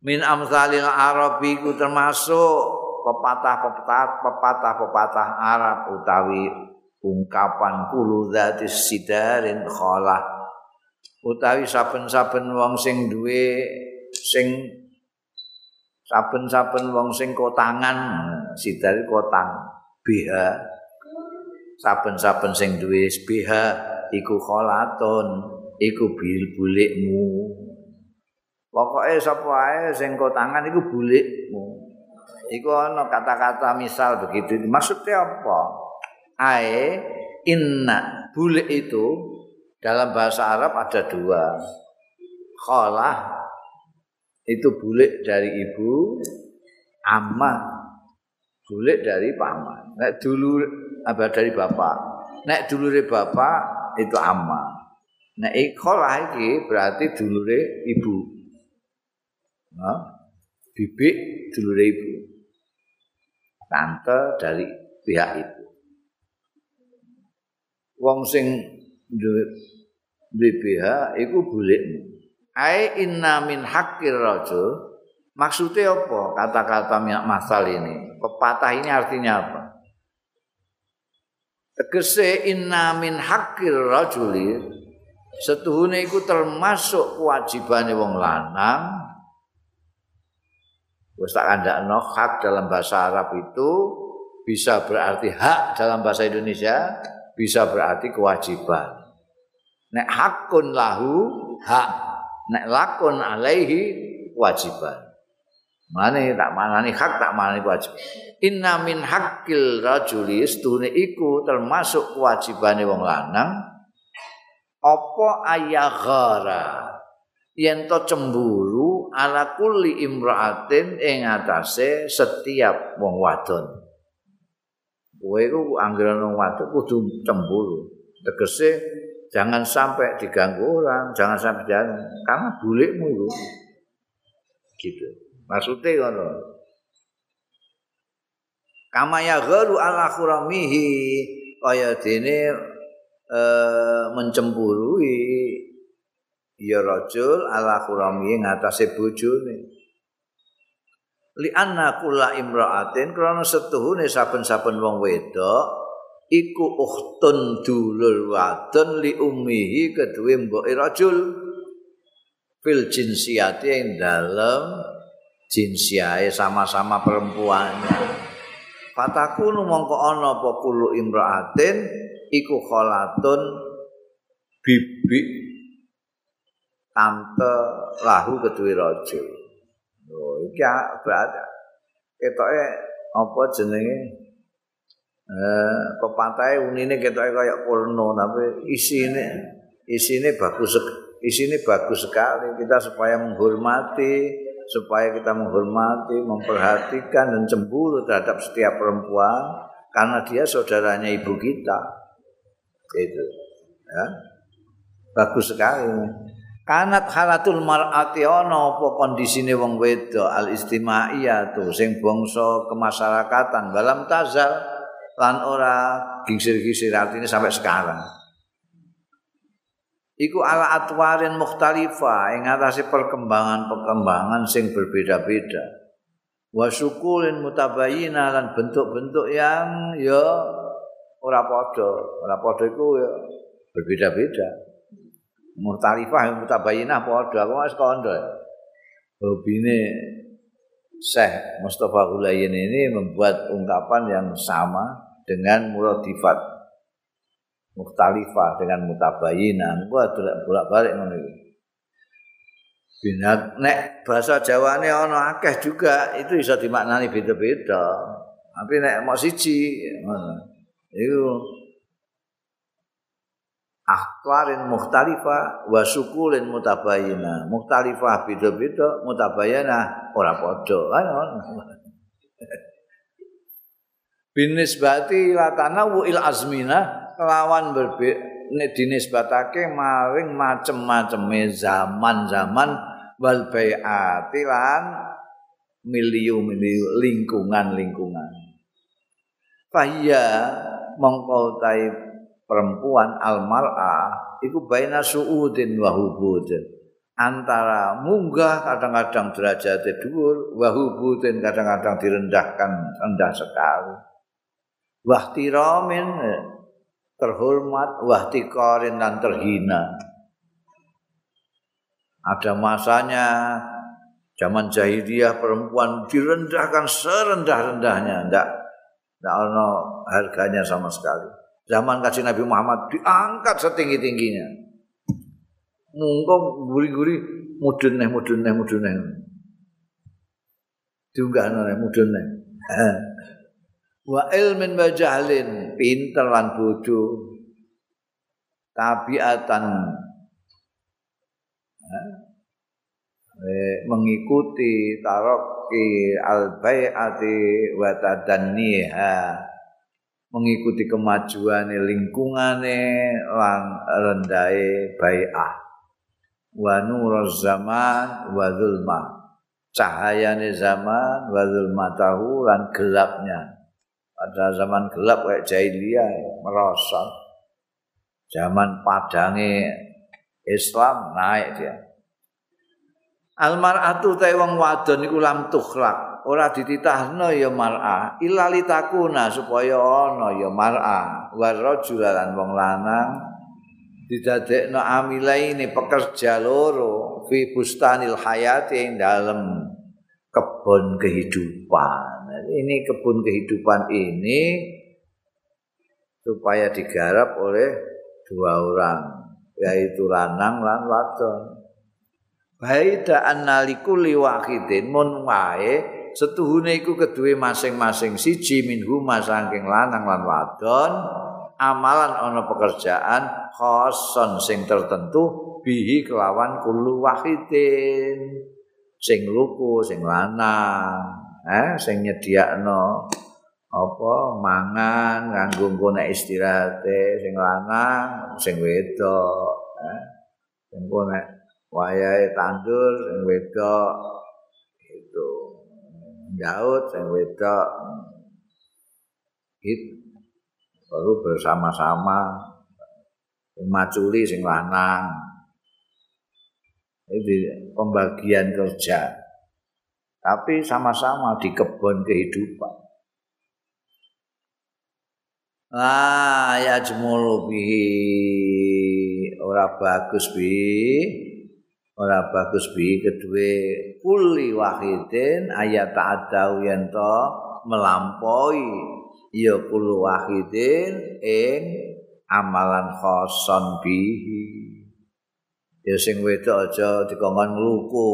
Min amsalil arabi ku termasuk pepatah-pepatah pepatah-pepatah Arab utawi ungkapan kulu dzatis sidarin khalah. Utawi saben-saben wong sing duwe sing saben-saben wong sing kotangan sidar kotang biha. Saben-saben sing duwe biha iku kholaton iku bil bulikmu Pokoke sapa ae sing tangan iku bulikmu. Iku ana kata-kata misal begitu. Maksudnya apa? Ae inna bulik itu dalam bahasa Arab ada dua. Khalah itu bulik dari ibu, amma bulik dari paman. Nek dulu apa dari bapak. Nek dulure bapak itu amma. Nek khalah iki berarti dulure ibu. Nah, bibik dulure ibu. Tante dari pihak ibu. Wong sing duwe pihak iku bulikmu. Ai inna min haqqir rajul. Maksudnya apa kata-kata masal ini? Pepatah ini artinya apa? Tegese inna min haqqir rajuli setuhune iku termasuk kewajibane wong lanang Wis tak kandakno hak dalam bahasa Arab itu bisa berarti hak dalam bahasa Indonesia, bisa berarti kewajiban. Nek hakun lahu hak, nek lakun alaihi kewajiban. Mana tak manani hak tak manani wajib. Inna min haqqil rajuli stune iku termasuk kewajibane wong lanang apa ayaghara yen to cemburu ala kulli imra'atin ing atase setiap wong wadon. Kowe iku anggere wadon kudu cemburu. Tegese jangan sampai diganggu orang, jangan sampai jangan karena bulikmu itu. Gitu. Maksudnya ngono. Kama ya gharu ala khuramihi kaya dene eh, mencemburui ya rajul ala khurami ngatasé bojone. Li anna kula imraatin krana setuhune saben-saben wong wedok iku ukhtun dulur wadon li ummihi kedue mboke rajul. Fil jinsiyati ing dalem jinsiae sama-sama perempuan Fatakunu mongko ana apa kulo imraatin iku kholatun bibik tante lahu kedue raja. Oh, iki berarti ketoke apa jenenge? Eh pepatahe unine ketoke kaya porno tapi isine isine bagus isine bagus sekali. Kita supaya menghormati supaya kita menghormati memperhatikan dan cemburu terhadap setiap perempuan karena dia saudaranya ibu kita. Itu ya. Bagus sekali kanat halatul mar'ati ana apa kondisine wong wedok? Al istimaiyah tu sing bangsa kemasyarakatan dalam tazal lan ora gisir-gisir artinya sampai sekarang. Iku ala atwarin mukhtalifah ing atase perkembangan-perkembangan sing berbeda-beda. Wa syukulin mutabayyina lan bentuk-bentuk yang ya ora padha. Ora padha iku ya berbeda-beda Muhtalifah mutabayinah padha kok wis kandha. Hobine Syekh Mustafa Hulayen ini membuat ungkapan yang sama dengan muradifat mukhtalifah dengan mutabayinah. Gua bolak-balik ngono iki. Binat nek bahasa Jawane ana akeh juga itu bisa dimaknani beda-beda. Tapi nek mau siji ngono. Iku aklarin mukhtalifa wa sukulin mutabayina mukhtalifah beda-beda mutabayina ora padha. Binisbati latana wa il azmina kelawan berbe nek dinisbatake maring macem-macem zaman-zaman wal bai'ati lan miliu-miliu lingkungan-lingkungan. Fahya mongko perempuan almar'ah iku baina suudin wa hubudin. Antara munggah kadang-kadang derajat dhuwur wa hubudin kadang-kadang direndahkan rendah sekali. Wahtiramin terhormat wahtikarin dan terhina. Ada masanya zaman jahiliyah perempuan direndahkan serendah-rendahnya, ndak ndak ono harganya sama sekali. Zaman kasih Nabi Muhammad diangkat setinggi-tingginya. Mungkong guri-guri mudun neh mudun neh mudun neh. Diunggah neh mudun neh. Wa ilmin wa jahlin pinter lan bodoh. Tabiatan eh, mengikuti taroki al bai'ati wa tadanniha mengikuti kemajuan lingkungane lan rendahe bai'ah. Wa nuruz zaman wa zulma. Cahayane zaman wa zulmatahu lan gelapnya. Pada zaman gelap kayak jahiliyah merosot. Zaman padange Islam naik dia. Almar'atu ta wong wadon iku lam tukhlak, ora dititahno ya mar'ah, illa litakuna supaya ana ya mar'ah, wa rajulan wong lanang didadekno amilaini pekerja loro fi bustanil hayati ing dalem kebun kehidupan. Ini kebun kehidupan ini supaya digarap oleh dua orang, yaitu lanang lan wadon. baida annaliku liwahidin mun wae setuhune iku keduwe masing-masing siji minhu saking lanang lan wadon amalan ana pekerjaan khoson sing tertentu bihi kelawan kulu wahidin. Sing luku sing lanang eh sing nyediakno apa mangan kanggo nek istirahate sing lanang sing wedok eh sing wayahe tandur sing wedok nyaut sing wedok. Itu baru bersama-sama. Maculi sing lanang. Pembagian kerja. Tapi sama-sama di kebun kehidupan. Ah ya jemulu bi. Ora bagus bi ora bagus bi kedue kuli wahidin ayat ta'adau yen to melampaui. Ya kul wahidin ing amalan khoson bihi. Ya sing wedok aja dikongkon ngluku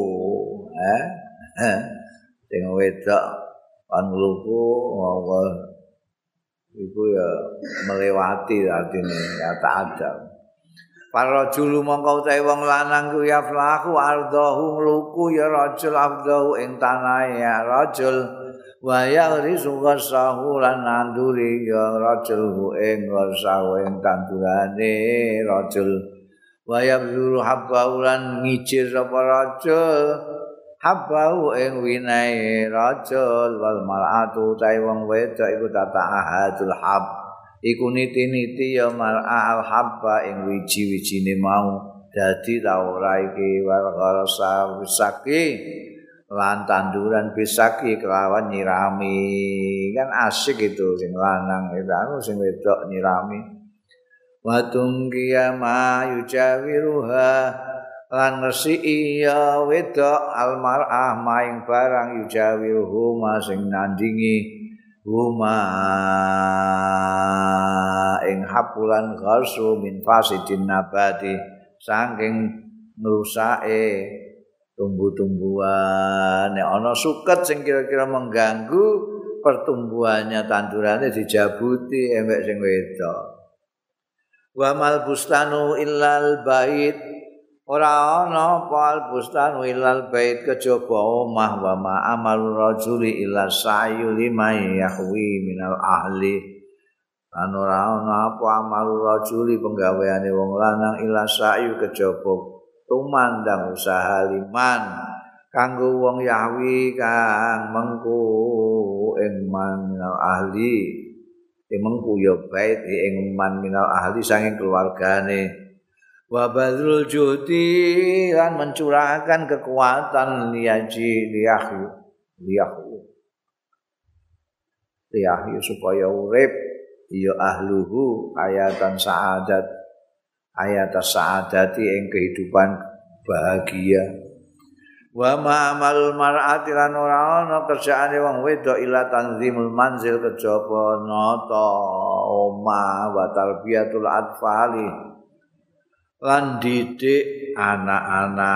eh? Sing wedok kan ngluku Allah iku ya melewati artine ya ta'adau Para julu mongko utahe wong lanang ku ya flahu ardahu ngluku ya rajul afdahu ing tanahe ya rajul. Wa ya rizu ghasahu lan nanduri ya rajul ing ghasahu ing tandurane rajul. Wa ya zuru habbahu lan ngicir sapa rajul. Habbahu ing winae rajul wal mar'atu utahe wong wedok iku tata ahadul hab iku niti-niti ya mar'a al-habba ing wiji-wijine mau. Dadi ta ora iki warasa wisaki lan tanduran bisaki kelawan nyirami. Kan asik itu sing lanang itu anu sing wedok nyirami. Watung ma yujawiruha lan ngersi iya wedok almar'ah maing barang yujawiruhu sing nandingi huma ing hapulan gharsu min fasidin nabati saking ngrusake tumbuh-tumbuhan nek ana suket sing kira-kira mengganggu pertumbuhannya tandurane dijabuti embek sing wedok. Wa mal bustanu illal bait ora ana apa bustanu illal bait kejaba omah wa ma amal rajuli illa sayu lima yahwi minal ahli. Lan ora ana apa amal rajuli penggaweane wong lanang illa sayu kejaba tumandang usaha liman. Kanggo wong yahwi kang mengku ing minal ahli. Emengku ya bait ing man minal ahli sanging keluargane wa badrul juhdi lan mencurahkan kekuatan liaji liyahu liyahu liyahu supaya urip ya ahluhu ayatan saadat ayat saadati ing kehidupan bahagia. Wa ma amal mar'ati lan ora ana kerjaane wong wedok ila tanzimul manzil kejaba nata oma wa tarbiyatul atfali lan didik anak-anak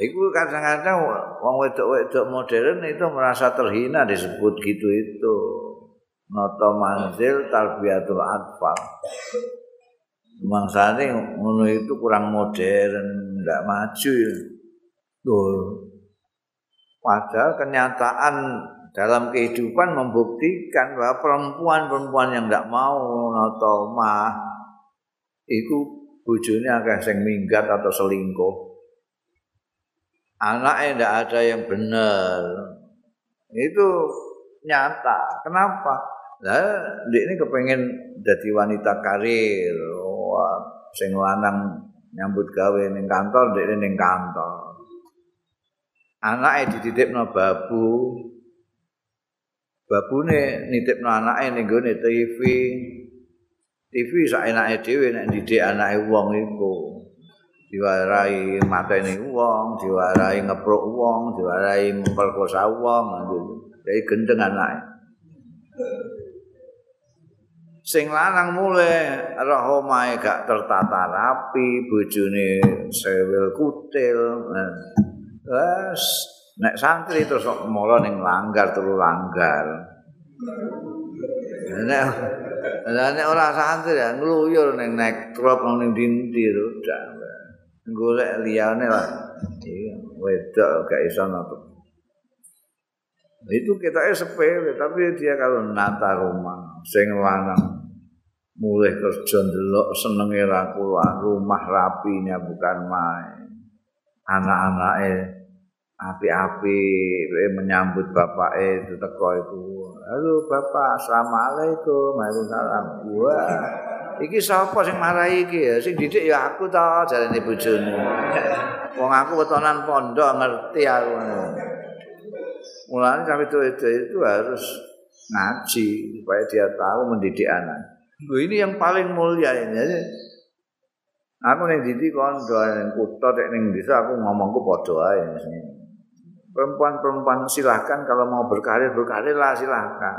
iku kadang-kadang wong wedok-wedok modern itu merasa terhina disebut gitu itu nata manzil tarbiyatul atfal Mangsane ngono itu kurang modern, ndak maju ya. Tuh. Padahal kenyataan dalam kehidupan membuktikan bahwa perempuan-perempuan yang tidak mau atau itu bujurnya agak sing minggat atau selingkuh. Anaknya tidak ada yang benar. Itu nyata. Kenapa? Lah, ini kepengen jadi wanita karir. Wah, sing lanang nyambut gawe ning kantor, dia ning kantor. anake dititipno babu babune nitipno anake ning gone TV TV sak enake dhewe nek didik anake wong iku. Diwarai mateni wong diwarai ngepruk wong diwarai memperkosa wong jadi gendeng anake. Sing lanang mulai roh omahe gak tertata rapi bojone sewil kutil Wes, nek santri terus kok mola ning langgar turu langgar. Nek nek ora santri ya ngluyur ning nek truk ning dinti udah. Golek liyane lah. Wedok gak iso napa. Itu kita sepele, tapi dia kalau nata rumah, sing lanang mulai kerja ndelok senenge ra rumah rapinya bukan main. Anak-anake api-api menyambut bapak itu teko itu halo bapak assalamualaikum. Waalaikumsalam. Wah iki sapa sing marahi iki ya? Sing didik ya aku to jarene bojone wong aku wetonan pondok ngerti aku. Mulane sampe itu, itu itu harus ngaji supaya dia tahu mendidik anak. Loh, ini yang paling mulia ini. Aku ning didik kondo ning kutha ning desa aku ngomongku padha ae perempuan-perempuan silahkan kalau mau berkarir lah silahkan.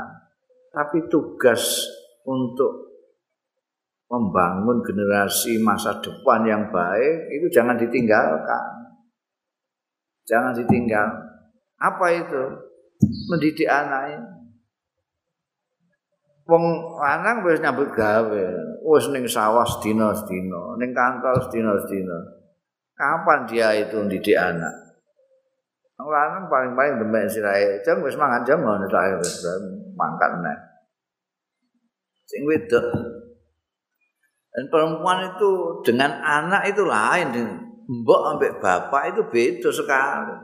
Tapi tugas untuk membangun generasi masa depan yang baik itu jangan ditinggalkan. Jangan ditinggal. Apa itu? Mendidik anak wong lanang wis nyambut gawe. Wis ning sawah sedina sedina ning kantor sedina sedina kapan dia itu mendidik anak lanang paling-paling demek sirahe jam wis mangan jam ngono tok wis mangkat nek sing wedok. Dan perempuan itu dengan anak itu lain mbok ambek bapak itu beda sekali.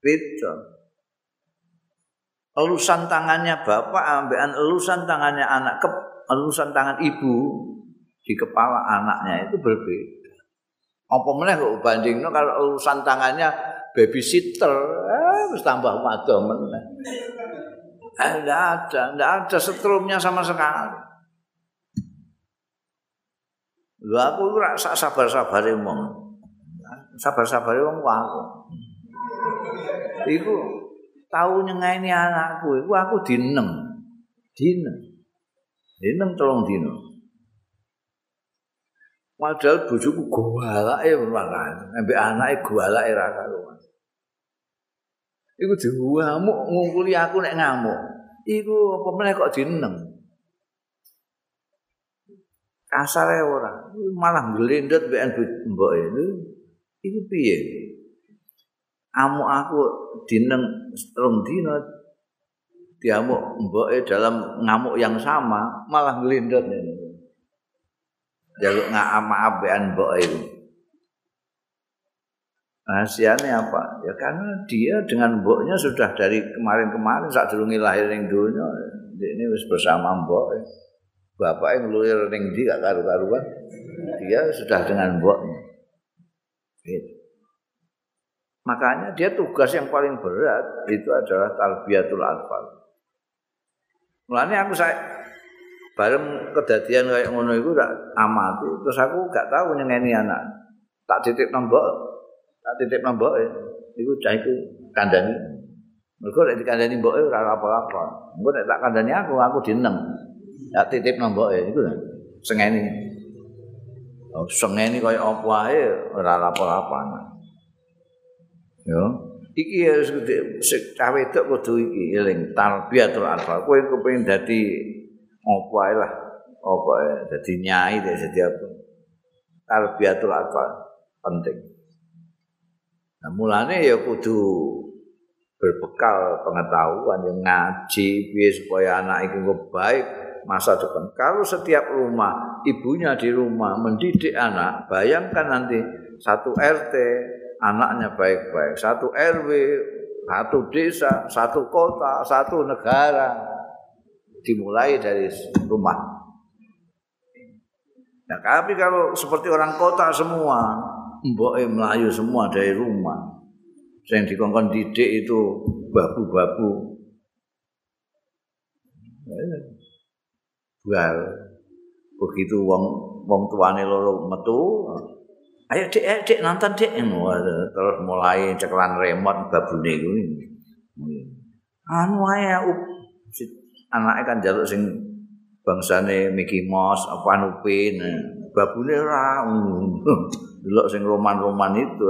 Beda. Elusan tangannya bapak ambekan elusan tangannya anak ke elusan tangan ibu di kepala anaknya itu berbeda. Apa meneh kok bandingno kalau elusan tangannya babysitter eh wis tambah wado meneh eh ndak ada ndak ada setrumnya sama sekali Lho aku ora sabar-sabare wong. Sabar-sabare wong aku. Iku tau nyengaini anakku iku aku dinem. Dinem. Dinem tolong dino. Padahal bojoku gowalake makan, ambek anake gowalake ra karuan. iku diwamuk ngungkuli aku nek ngamuk. Iku apa meneh kok dineng? Kasare ora. Malah glendot mbek mbok itu itu piye? Amu aku dineng strong dino diamuk mboke dalam ngamuk yang sama malah ini jaluk ngam maaf bean mbok itu rahasianya apa ya karena dia dengan mboknya sudah dari kemarin-kemarin saat dulu lahir yang dunia ini bersama mbok bapaknya ngelulir ning ndi gak karu-karuan. Dia sudah dengan mboknya. Gitu. Makanya dia tugas yang paling berat itu adalah talbiyatul anfal. Mulanya aku saya bareng kedadian kayak ngono itu tak amati terus aku gak tahu nyengeni anak. Tak titip nombok, tak titip nombok itu cah itu kandani. Mergo nek dikandani mboke ora apa-apa. Engko nek tak kandani aku, aku dineng. Ya titip nombok ya itu sengeni. Oh, sengeni kaya apa wae ora apa-apa. Yo. Iki ya sik cah wedok kudu iki eling tarbiyatul anfal. Kowe kepengin dadi apa lah. Apa ya dadi nyai dadi apa. Tarbiyatul anfal penting. Nah, mulane ya kudu berbekal pengetahuan yang ngaji biar supaya anak itu baik masa depan. Kalau setiap rumah ibunya di rumah mendidik anak, bayangkan nanti satu RT anaknya baik-baik, satu RW, satu desa, satu kota, satu negara dimulai dari rumah. Nah, tapi kalau seperti orang kota semua, mbok melayu semua dari rumah. Yang dikongkon didik itu babu-babu. bual. Begitu wong wong tuane loro metu, ayo Dik, ayo Dik nonton Dik. Terus mulai ceklan remote babune kuwi. Anu ae anake kan jaluk sing bangsane Mickey Mouse apa Upin. Babune ora delok sing roman-roman itu.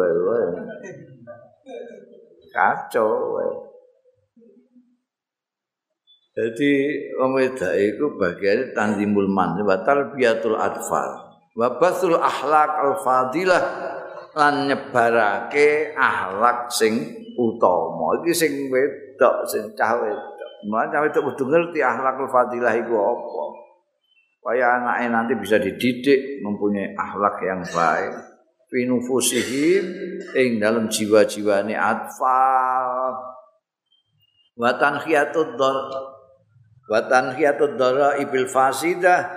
Kacau. Jadi wong wedok iku bagian tanzimul man wa tarbiyatul atfal wa basul akhlak al fadilah lan nyebarake akhlak sing utama iki sing wedok sing cah wedok Cah wedok kudu ngerti akhlakul fadilah iku apa. Supaya anaknya nanti bisa dididik mempunyai akhlak yang baik. Finufusihim ing dalam jiwa-jiwane atfal. Wa tanhiyatud wa tanhiyatud dara ibil fasidah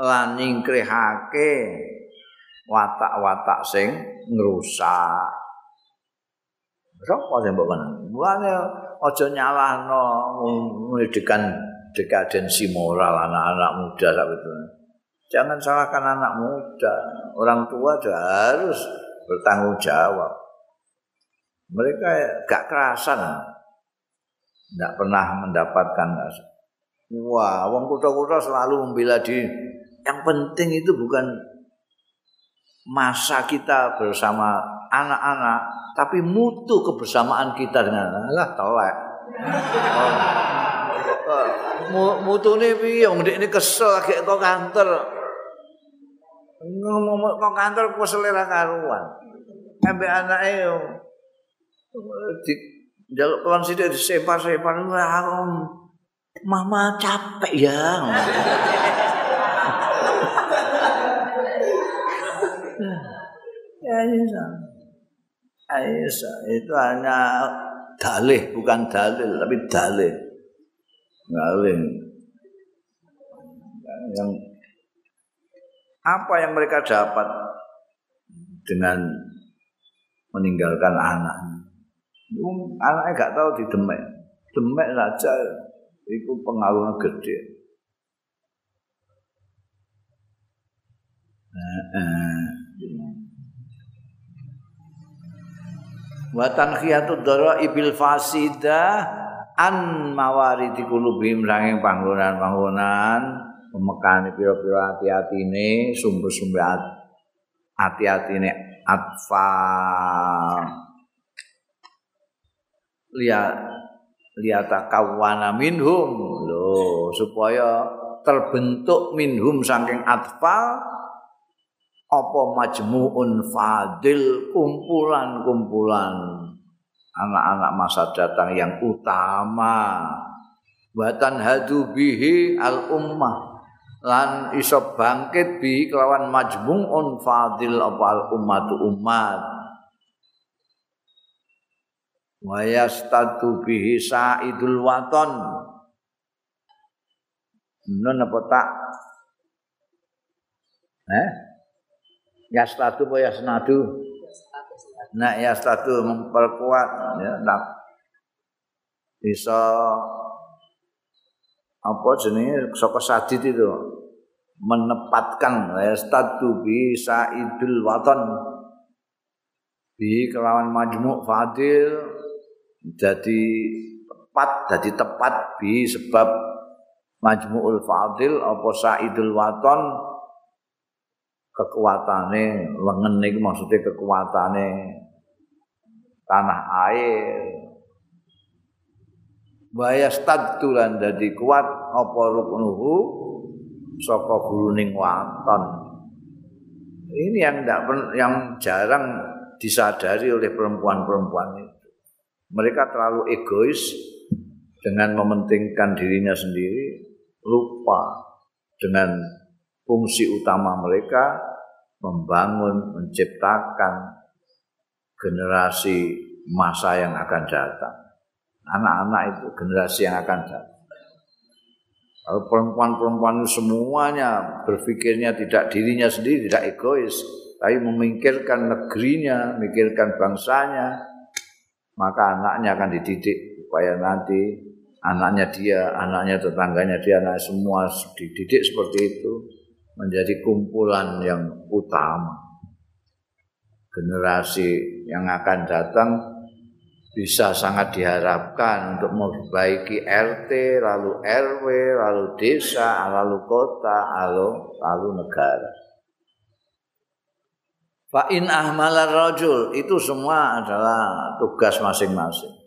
lan nyingkrihake watak-watak sing ngrusak. Sapa sing mbok kan mulane aja nyalahno pendidikan dekadensi moral anak-anak muda sak jangan salahkan anak muda. Orang tua harus bertanggung jawab. Mereka gak kerasan. Tidak pernah mendapatkan Wah, wong kutha-kutha selalu membela diri. Yang penting itu bukan masa kita bersama anak-anak, tapi mutu kebersamaan kita dengan anak. Lah, telek. Oh. Mutu ini piye? Wong ini kesel lagi kok kantor. Ngomong kok kantor kok selera karuan. Ambil anaknya yo. Di jaluk kelan sithik disepar-separ. Mama capek ya. ya Aisyah. Aisyah itu hanya dalih bukan dalil tapi dalih. Dalih. Yang apa yang mereka dapat dengan meninggalkan anaknya? Anaknya gak tahu di demek. Demek saja itu pengaruhnya gede. Watan khiyatu dara ibil fasida an mawari di kulubim ranging panggonan-panggonan pemekani pira-pira ati-atine sumber-sumber ati-atine atfal lihat liata kawana minhum. Lho supaya terbentuk minhum saking atfal apa majmuun fadil kumpulan-kumpulan anak-anak masa datang yang utama. Watan hadu bihi al ummah lan iso bangkit bi kelawan majmuun fadil apa al ummatu umat. Wa yastatu bihi saidul waton nun apa tak? Eh yastatu apa yasnadu nah yastatu memperkuat ya tak bisa apa jenenge saka sadid itu menepatkan yastatu bi saidul waton bi kelawan majmu' fadil jadi tepat jadi tepat bi sebab majmu'ul fadil apa saidul waton kekuatane lengen niku maksudnya kekuatane tanah air Baya stadtulan dadi kuat apa ruknuhu saka guluning waton. Ini yang tidak yang jarang disadari oleh perempuan-perempuan itu. Mereka terlalu egois dengan mementingkan dirinya sendiri, lupa dengan fungsi utama mereka membangun, menciptakan generasi masa yang akan datang. Anak-anak itu generasi yang akan datang. Kalau perempuan-perempuan semuanya berpikirnya tidak dirinya sendiri, tidak egois, tapi memikirkan negerinya, memikirkan bangsanya, maka anaknya akan dididik supaya nanti anaknya dia, anaknya tetangganya dia, anak semua dididik seperti itu menjadi kumpulan yang utama. Generasi yang akan datang bisa sangat diharapkan untuk memperbaiki RT, lalu RW, lalu desa, lalu kota, lalu lalu negara. Fa'in ahmalar rajul itu semua adalah tugas masing-masing.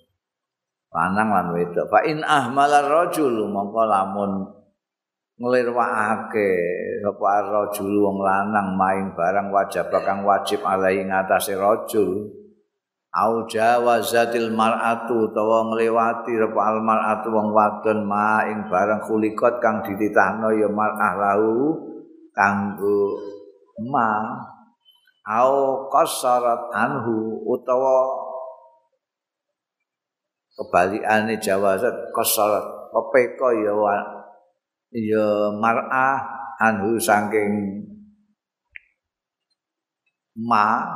lanang lan wedok fa in ahmalar rajul mongko nglirwakake sapa rajul wong lanang main barang wajib kang wajib alai ngatasé rajul au jawazatil mar'atu utawa ngliwati sapa al mar'atu wong wadon main barang kulikot kang dititahno ya mar'ah lahu kanggo ma. Au qasarat anhu utawa kebalikane jawazat qasar pepeka ya ya mar'ah anhu saking ma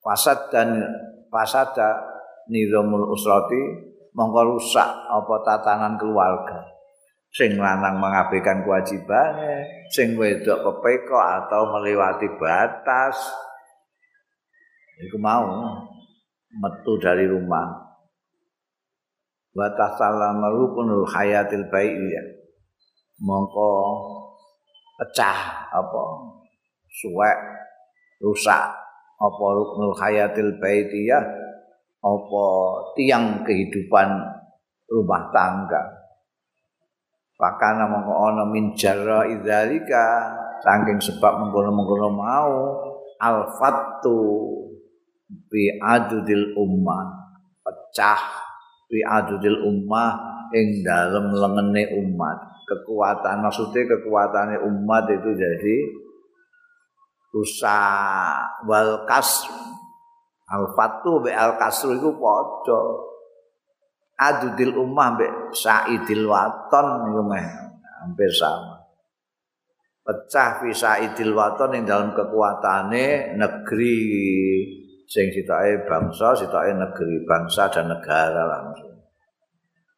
fasad dan fasada nizamul usrati mongko rusak apa tatanan keluarga. Sing lanang mengabaikan kewajibannya sing wedok pepeka atau melewati batas. Iku mau metu dari rumah wa tasallama rukunul hayatil baiyah mongko pecah apa suwek rusak apa rukunul hayatil baitiyah apa tiang kehidupan rumah tangga. Pakana mongko ana min jarra idzalika saking sebab mengkono-mengkono mau al-fattu bi adudil ummah pecah bi adudil ummah ing dalem lengene umat. Kekuatan maksudnya kekuatannya umat itu jadi rusak. Wal kasr. Al fatu be al kasr itu padha. Adudil ummah be saidil waton niku meh. Hampir sama. Pecah fi saidil waton ing dalam kekuatane negeri sing sitoke bangsa, sitoke negeri, bangsa dan negara langsung.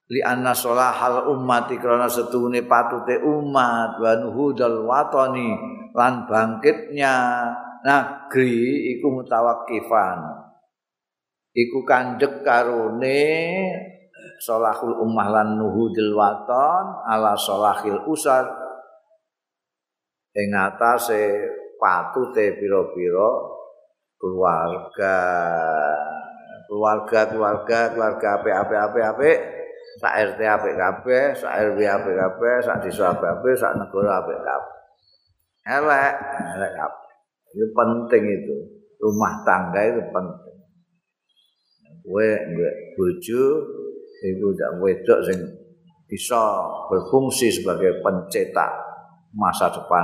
Li anna solahal ummati krana setune patute umat wa nuhudal watani lan bangkitnya negeri iku mutawakkifan. Iku kandhek karone solahul ummah lan nuhudil waton ala solahil usar ing atase patute pira-pira keluarga keluarga keluarga keluarga ape ape ape ape sak RT apik kabeh, sak RW apik kabeh, sak desa apik kabeh, sak negara apik kabeh. Elek, elek kabeh. Itu penting itu. Rumah tangga itu penting. Kowe mbek bojo iku jak wedok sing bisa berfungsi sebagai pencetak masa depan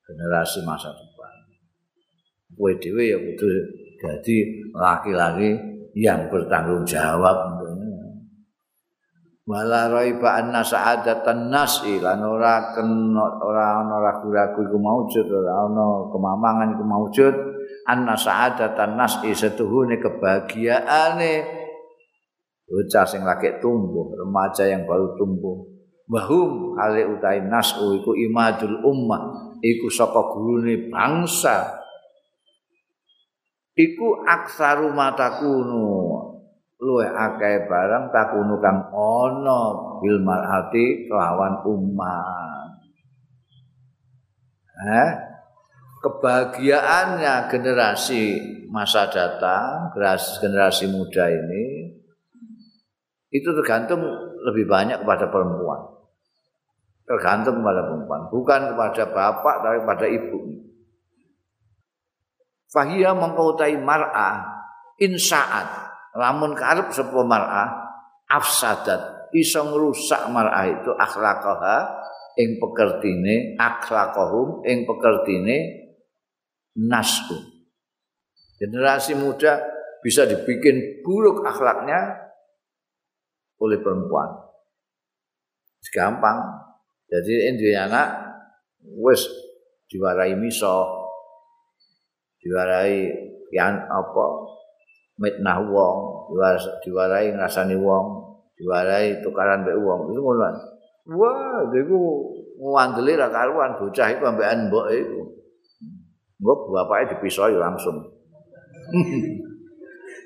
generasi masa depan. Kowe dhewe ya kudu jadi laki-laki yang bertanggung jawab. Wala raiba anna sa'adatan nasi lan ora kena ora ana ragu-ragu iku maujud ora ana kemamangan iku maujud. Anna sa'adatan nasi setuhune kebahagiaane. Bocah sing lagi tumbuh remaja yang baru tumbuh. Bahum kali utai nasu iku imadul ummah iku saka gurune bangsa iku aksaru matakunu luwe akeh barang takunu kang ana bil mar'ati kelawan umat. Eh? Kebahagiaannya generasi masa datang, generasi, generasi muda ini itu tergantung lebih banyak kepada perempuan. Tergantung kepada perempuan, bukan kepada bapak tapi kepada ibu. Fahiyah mengkautai mar'ah. Insaat lamun karep sapa mar'ah afsadat. Iso ngrusak mar'ah itu akhlaqaha ing pekertine akhlaqahum ing pekertine nasu. Generasi muda bisa dibikin buruk akhlaknya oleh perempuan. Gampang. Jadi ini anak wis diwarai miso diwarai yang apa mitnah wong, diwarai ngrasani wong, diwarai tukaran mbek wong. Itu ngono. Wah, iku ngandeli ra karuan bocah iku ambekan mbok iku. Mbok bapake dipisoi langsung.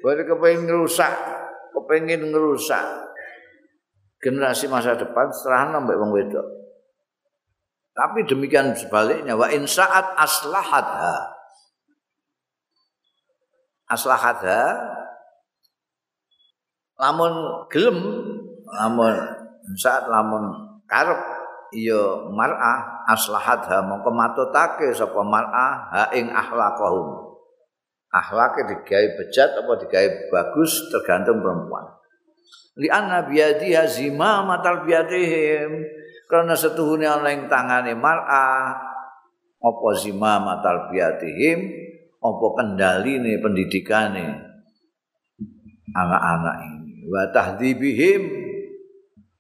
Baru kepengin ngerusak, kepengin ngerusak generasi masa depan serahna mbek wong wedok. Tapi demikian sebaliknya wa in saat aslahadha lamun gelem lamun saat lamun karep iya mar'ah aslahadha mongko matutake sapa mar'ah ha ing akhlaqahum. Akhlake digawe bejat apa digawe bagus tergantung perempuan. Li anna biyadi hazima matal biyadihim. Karena setuhune ana ing tangane mar'ah apa zima matal biyadihim apa pendaline pendidikane? Anak-anak ini. Wa tahdhibihim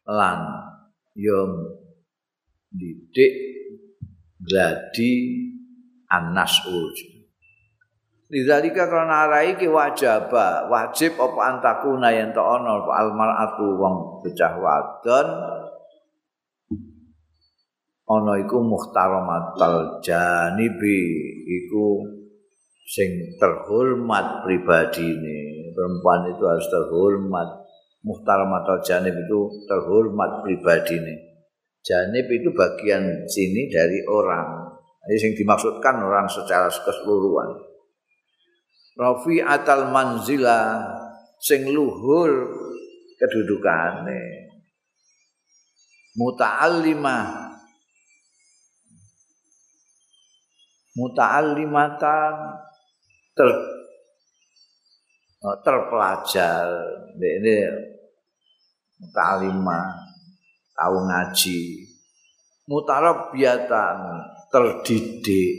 lan yo didik gladi anasul Lidzalika karena arai ki wajib wajib apa antakuna yen to ana apa almaratu wong bocah wadon. Ana iku muhtaramatal janibi iku sing terhormat pribadi ini perempuan itu harus terhormat. Muhtaram atau janib itu terhormat pribadi ini janib itu bagian sini dari orang. Ini sing dimaksudkan orang secara keseluruhan. Rafi atal manzila sing luhur kedudukane. Muta'allimah. Muta'allimatan ter oh, terpelajar. Ini mutalimah tahu ngaji. Mutarabbiatan terdidik.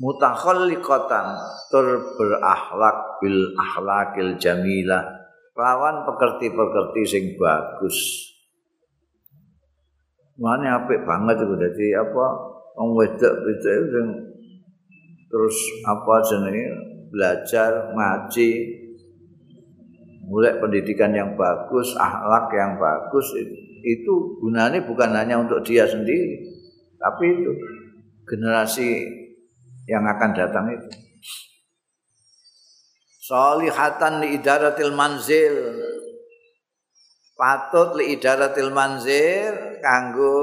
Mutakhalliqatan tur berakhlak bil akhlakil jamilah lawan pekerti-pekerti sing bagus. Mana apik banget itu jadi apa? Wong wedok-wedok sing terus apa jenenge? Belajar ngaji. Mulai pendidikan yang bagus akhlak yang bagus itu gunanya bukan hanya untuk dia sendiri tapi itu generasi yang akan datang itu. Solihatan li idaratil manzil. Patut li idaratil manzil kanggo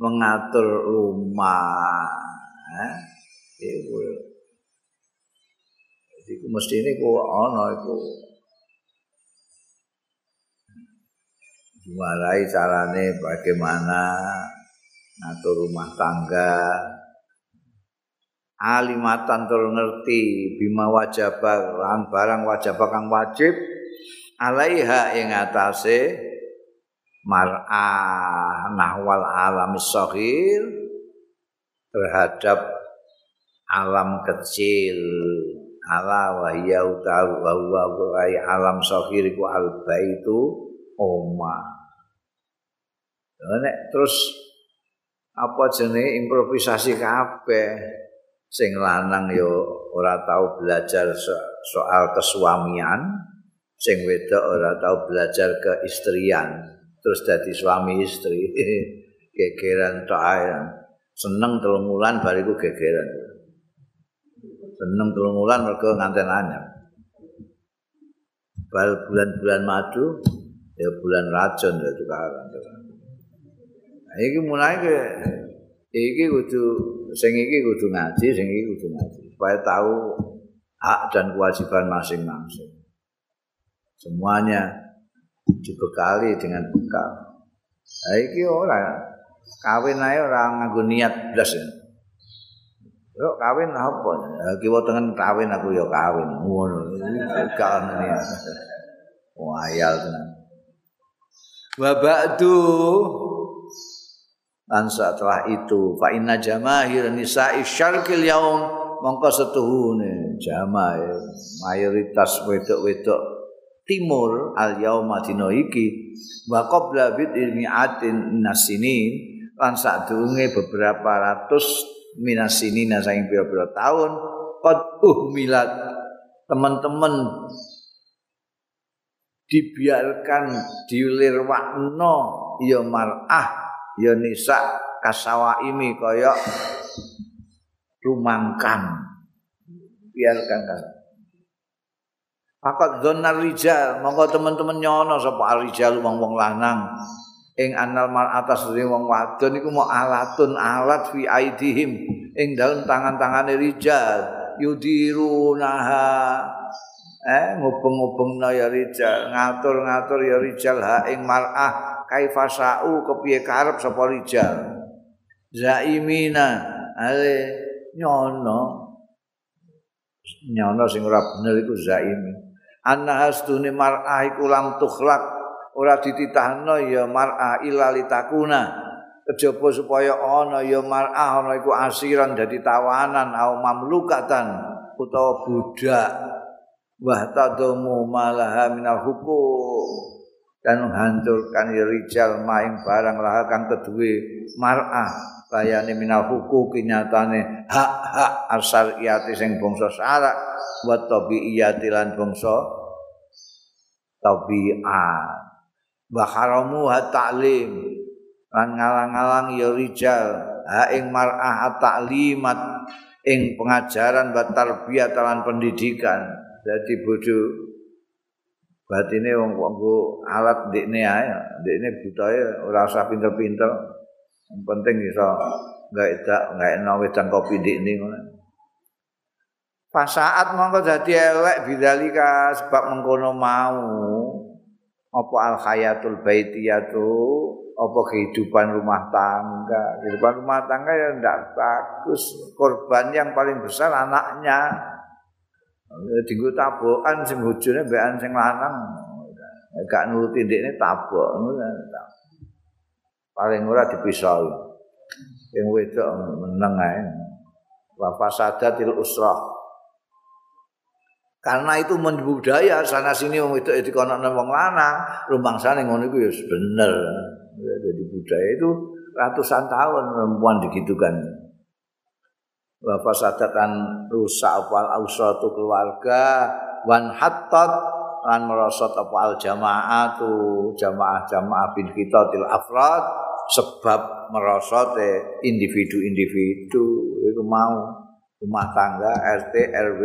mengatur rumah eh? Iku iku mesti ini ku ana iku Diwarai carane bagaimana ngatur rumah tangga. Alimatan tur ngerti bima wajaba lan barang wajaba kang wajib alaiha ing atase mar'ah nahwal alam sahir terhadap alam kecil. Ala wa hiya utahu wa huwa alam sahir iku al baitu oma. Nek terus apa jenenge improvisasi kabeh? Sing lanang yo ora tau belajar soal kesuamian sing wedok ora tau belajar keistrian. Terus dadi suami istri gegeran ae. Seneng telung wulan bariku gegeran seneng telung wulan mergo nganten anyar bal bulan-bulan madu ya bulan racun ya sekarang nah, iki mulai ke iki kudu sing iki kudu ngaji sing iki kudu ngaji supaya tahu hak dan kewajiban masing-masing semuanya dibekali dengan bekal. Nah, iki ora kawin ae ora nganggo niat blas ya. Yo kawin apa? Kiwa tengen kawin aku ya kawin. Ngono. Ono niat. Wayal tenan. Wa ba'du dan setelah itu fa inna jamaahir nisa'i syarqil yaum mongko setuhune jamaah mayoritas wedok-wedok timur al yauma dina iki wa qabla bid ilmiatin nasinin lan beberapa ratus minasinina saking pira-pira tahun qad uhmilat teman-teman dibiarkan dilirwakno ya mar'ah ya nisa kasawaimi kaya rumangkan biarkan kan Fakat zonar rijal, monggo teman-teman nyono sapa rijal wong-wong lanang. Ing anal mar atas wong wadon iku mau alatun alat fi aidihim. Ing dalam tangan-tangane rijal yudirunaha. Eh ngubeng-ngubeng ya rijal ngatur-ngatur ya rijal ha. Ing mar'ah kaifasau kepiye karep sapa rijal. Zaimina ale nyono. Nyono sing ora bener iku zaimi. Anna hastune mar'ah iku lam tukhlak ora dititahno ya mar'ah illa litakuna. Kejaba supaya ana ya mar'ah ana iku asiran dadi tawanan au mamlukatan utawa budak. Wa tadamu malaha minal hukum. Dan menghancurkan ya rijal maing barang lah kang keduwe mar'ah layane minal hukum kinyatane hak-hak asal iyati sing bangsa syarak wa tabiiyati lan bangsa tabiat wa haramu ta'lim. Lan ngalang-alang ya rijal. Ha ing mar'ah ta'limat. Ing pengajaran wa tarbiyat lan pendidikan. Dadi bojo batine wong kok alat ndekne ae. Ndekne butahe ora usah pinter-pinter. Yang penting iso edak enggak enak wedang kopi ndekne ngono. Pasaat mongko dadi elek bidzalika sebab mengkono mau apa al hayatul baitiyatu? Apa kehidupan rumah tangga? Kehidupan rumah tangga ya ndak bagus. Korban yang paling besar anaknya. Dinggo tabokan sing bojone mbekan sing lanang. Gak nuruti ndekne tabok paling ora dipisah yang wedok meneng ae. Wa fasadatil usrah Karena itu budaya sana sini wong itu itu kono wong lanang, rumangsane ngono iku ya bener. Jadi budaya itu ratusan tahun perempuan digitukan. Bapak sadatan rusak wal ausatu keluarga wan hattat lan merosot apa al jamaah tu jamaah jamaah bin kita til afrad sebab merosot individu-individu itu mau rumah tangga RT RW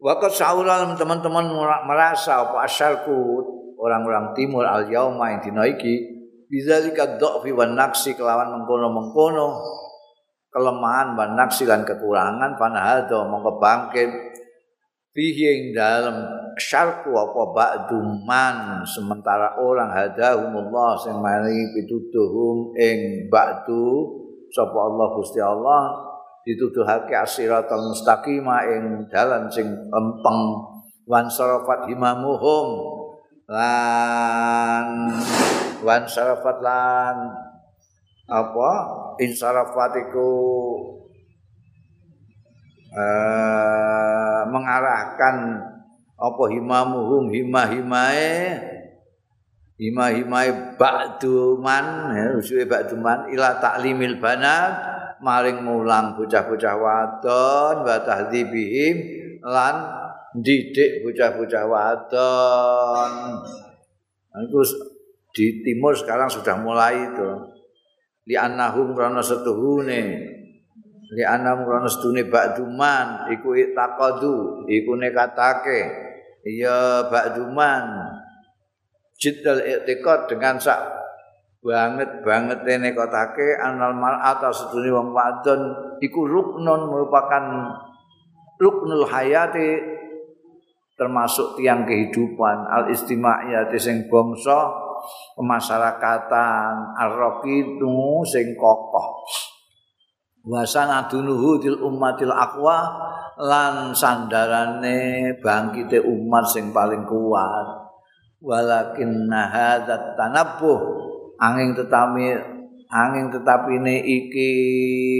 Wakat saulan teman-teman merasa apa asalku orang-orang timur al yauma yang dina iki bidzalika dha'fi wan naksi kelawan mengkono-mengkono kelemahan wan naksi lan kekurangan panahado mongko bangkit. Fihi ing dalem syarku apa ba'duman sementara orang hadahumullah sing maringi pituduhum ing ba'du sapa Allah Gusti Allah dituduhake asiratal mustaqima ing dalan sing empeng. Wan sarafat himamuhum lan wan sarafat lan apa? Insarafatiku uh, mengarahkan apa himamuhum hima-himae hima-himae ba'duman ya usuwe ba'duman ila taklimil banat maring mulang bocah-bocah wadon wa tahdzibihim lan didik bocah-bocah wadon. Itu di timur sekarang sudah mulai itu. Li annahum krana setuhune. Li annahum krana setuhune ba'duman. Iku taqadu iku nekatake. Ya ba'duman. Jiddal i'tiqad dengan sak banget banget ini kotake anal mar'ata seduni wong wadon. Iku ruknun merupakan ruknul hayati termasuk tiang kehidupan. Al istimaiyati sing bangsa kemasyarakatan arraqidu sing kokoh. Wasana dunuhu til ummatil aqwa lan sandarane bangkite umat sing paling kuat. Walakin hadzat tanabbuh angin tetami angin tetapi ini iki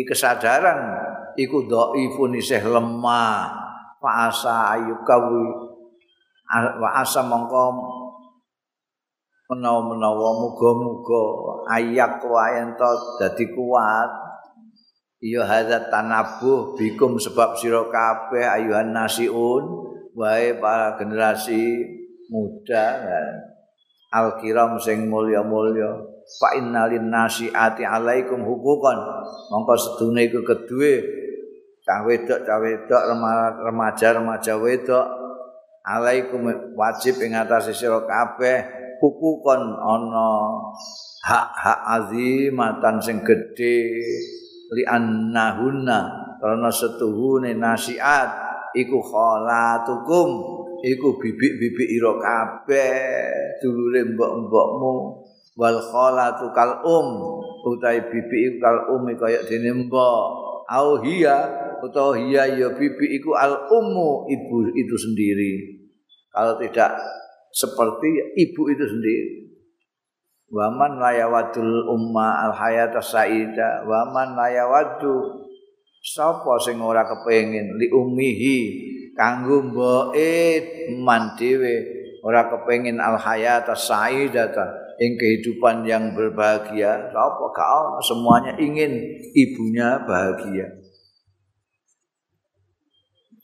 kesadaran iku dhaifun isih lemah. Fa asa ayukawi wa asa mongko menawa-menawa muga-muga ayak wae dadi kuat. Ya hadza tanabuh bikum sebab sira kabeh ayuhan nasiun wae para generasi muda. al kiram sing mulya-mulya fa innalin nasiati alaikum hukukan. Mongko sedune iku kedue cah wedok cah wedok remaja remaja wedok alaikum wajib ing atase sira kabeh hukukan ana hak-hak azimatan sing gedhe li annahunna karena setuhune nasiat iku khalatukum iku bibik-bibik ira kabeh dulure mbok-mbokmu wal khalatu kal um utahe bibik iku kal um kaya dene mbok. Au hiya utawa hiya ya bibik iku al ummu ibu itu sendiri. Kalau tidak seperti ibu itu sendiri. Waman layawadul umma al hayata saida waman layawadu sapa sing ora kepengin li kanggo mboke man dhewe ora kepengin al hayata saida ing kehidupan yang berbahagia. Sapa gak semuanya ingin ibunya bahagia.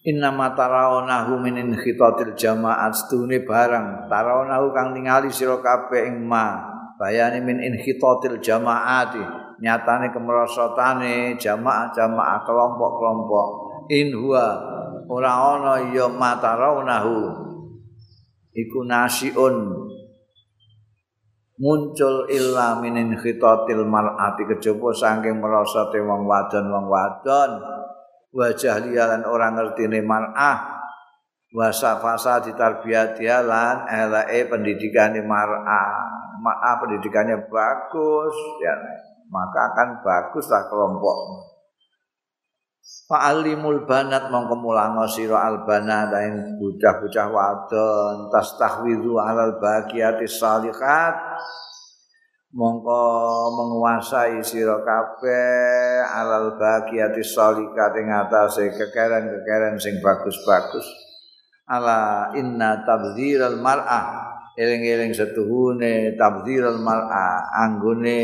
Inna ma tarawnahu min khitatil jamaat. Stune barang. Tarawnahu kang ningali sira kabeh ing ma. Bayani min inhitatil jamaati. Nyatane kemerosotane jamaah-jamaah kelompok-kelompok. In huwa ora ana ya matarawnahu iku nasiun. Muncul illa min inhitatil mar'ati kejaba saking merosote wong wadon wong wadon. Wajah lialan orang ngertine mar'ah. Wasa fasa ditarbiyatiha lan eleke pendidikane mar'ah. Maaf pendidikannya bagus ya. Maka akan baguslah kelompok Fa'alimul banat mongko mulango sira albana daing bocah-bocah wadon tastahwizu alal bagiati salihat. Mongko menguasai sira kabeh alal bagiati salihat ing atase kekeren-kekeren sing bagus-bagus. Ala inna tabdziral mar'ah eling-eling setuhune tabdzirul mar'a anggone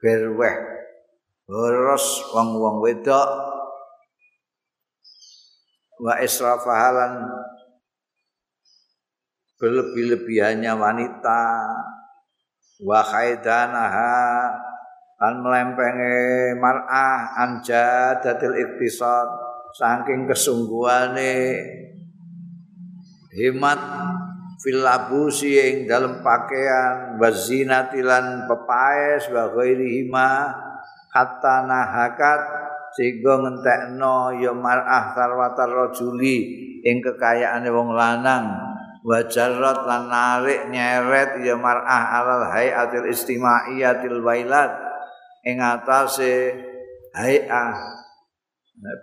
berweh boros wong-wong wedok wa israfahalan. Berlebih-lebihannya wanita. Wa khaidanaha. An melempenge mar'ah anja datil iktisad saking kesungguhane. Hemat fil labusi ing dalam pakaian. Wazinatilan pepaes wa ghairihi ma hatta nahakat sehingga ngentekno ya mar'ah sarwatar rajuli ing kekayaane wong lanang. Wajarat lan narik nyeret ya mar'ah alal hayatil istimaiyatil wailat. Ing atase hayah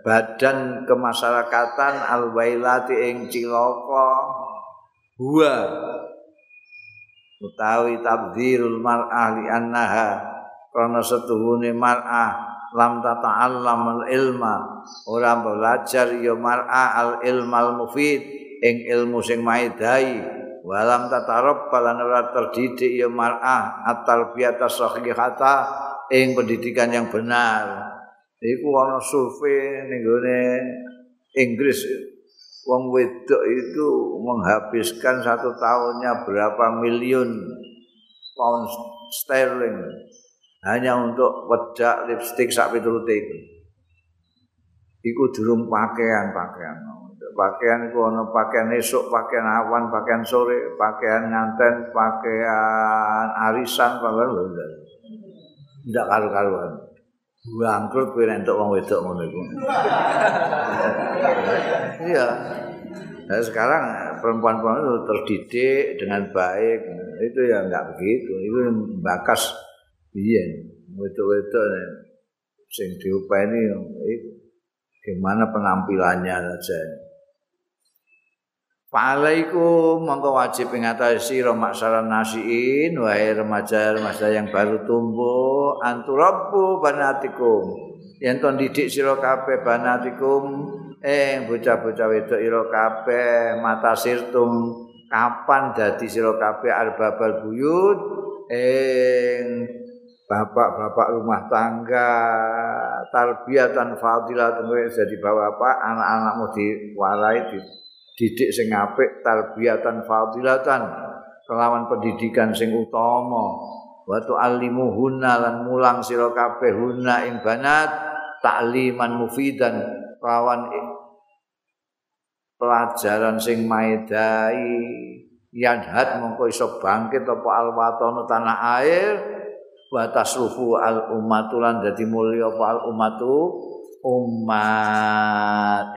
badan kemasyarakatan al wailati ing cilaka huwa utawi tabdirul mar'ah li annaha karena setuhune mar'ah lam tata'allam al ilma. Ora belajar ya mar'a al ilmal mufid ing ilmu sing maidai walam tatarab lan ora terdidik ya mar'a at-tarbiyata sahihata ing pendidikan yang benar. Iku ana survei ning Inggris. Wong wedok itu menghabiskan satu tahunnya berapa miliun pound sterling hanya untuk wedak lipstik sak piturute iku. Iku durung pakaian-pakaian. Pakaian iku ana pakaian esuk, pakaian awan, pakaian sore, pakaian nganten, pakaian arisan, pakaian lho. Ndak karu-karuan. Bangkrut kowe nek entuk wong wedok ngono iku. Iya. Nah, sekarang perempuan-perempuan itu terdidik dengan baik. Itu ya enggak begitu. Itu bakas biyen wedok-wedok sing diupeni gimana penampilannya saja. Fa'alaikum mongko wajib ing atase sira maksaran nasiin wahai remaja-remaja yang baru tumbuh anturabbu banatikum yen to didik sira kabeh banatikum eh bocah-bocah wedok ira kabeh mata sirtum kapan dadi sira kabeh arbabal buyut ing bapak-bapak rumah tangga tarbiyatan fadilatan jadi bapak anak-anakmu diwarai didik sing apik tarbiyatan fadilatan kelawan pendidikan sing utama. Wa tu'allimuhunna lan mulang sira kabeh hunna ing banat ta'liman mufidan kelawan pelajaran sing maedai. Yanhat mongko iso bangkit apa alwatana tanah air wa tasrufu al ummatulan dadi mulya al ummatu umat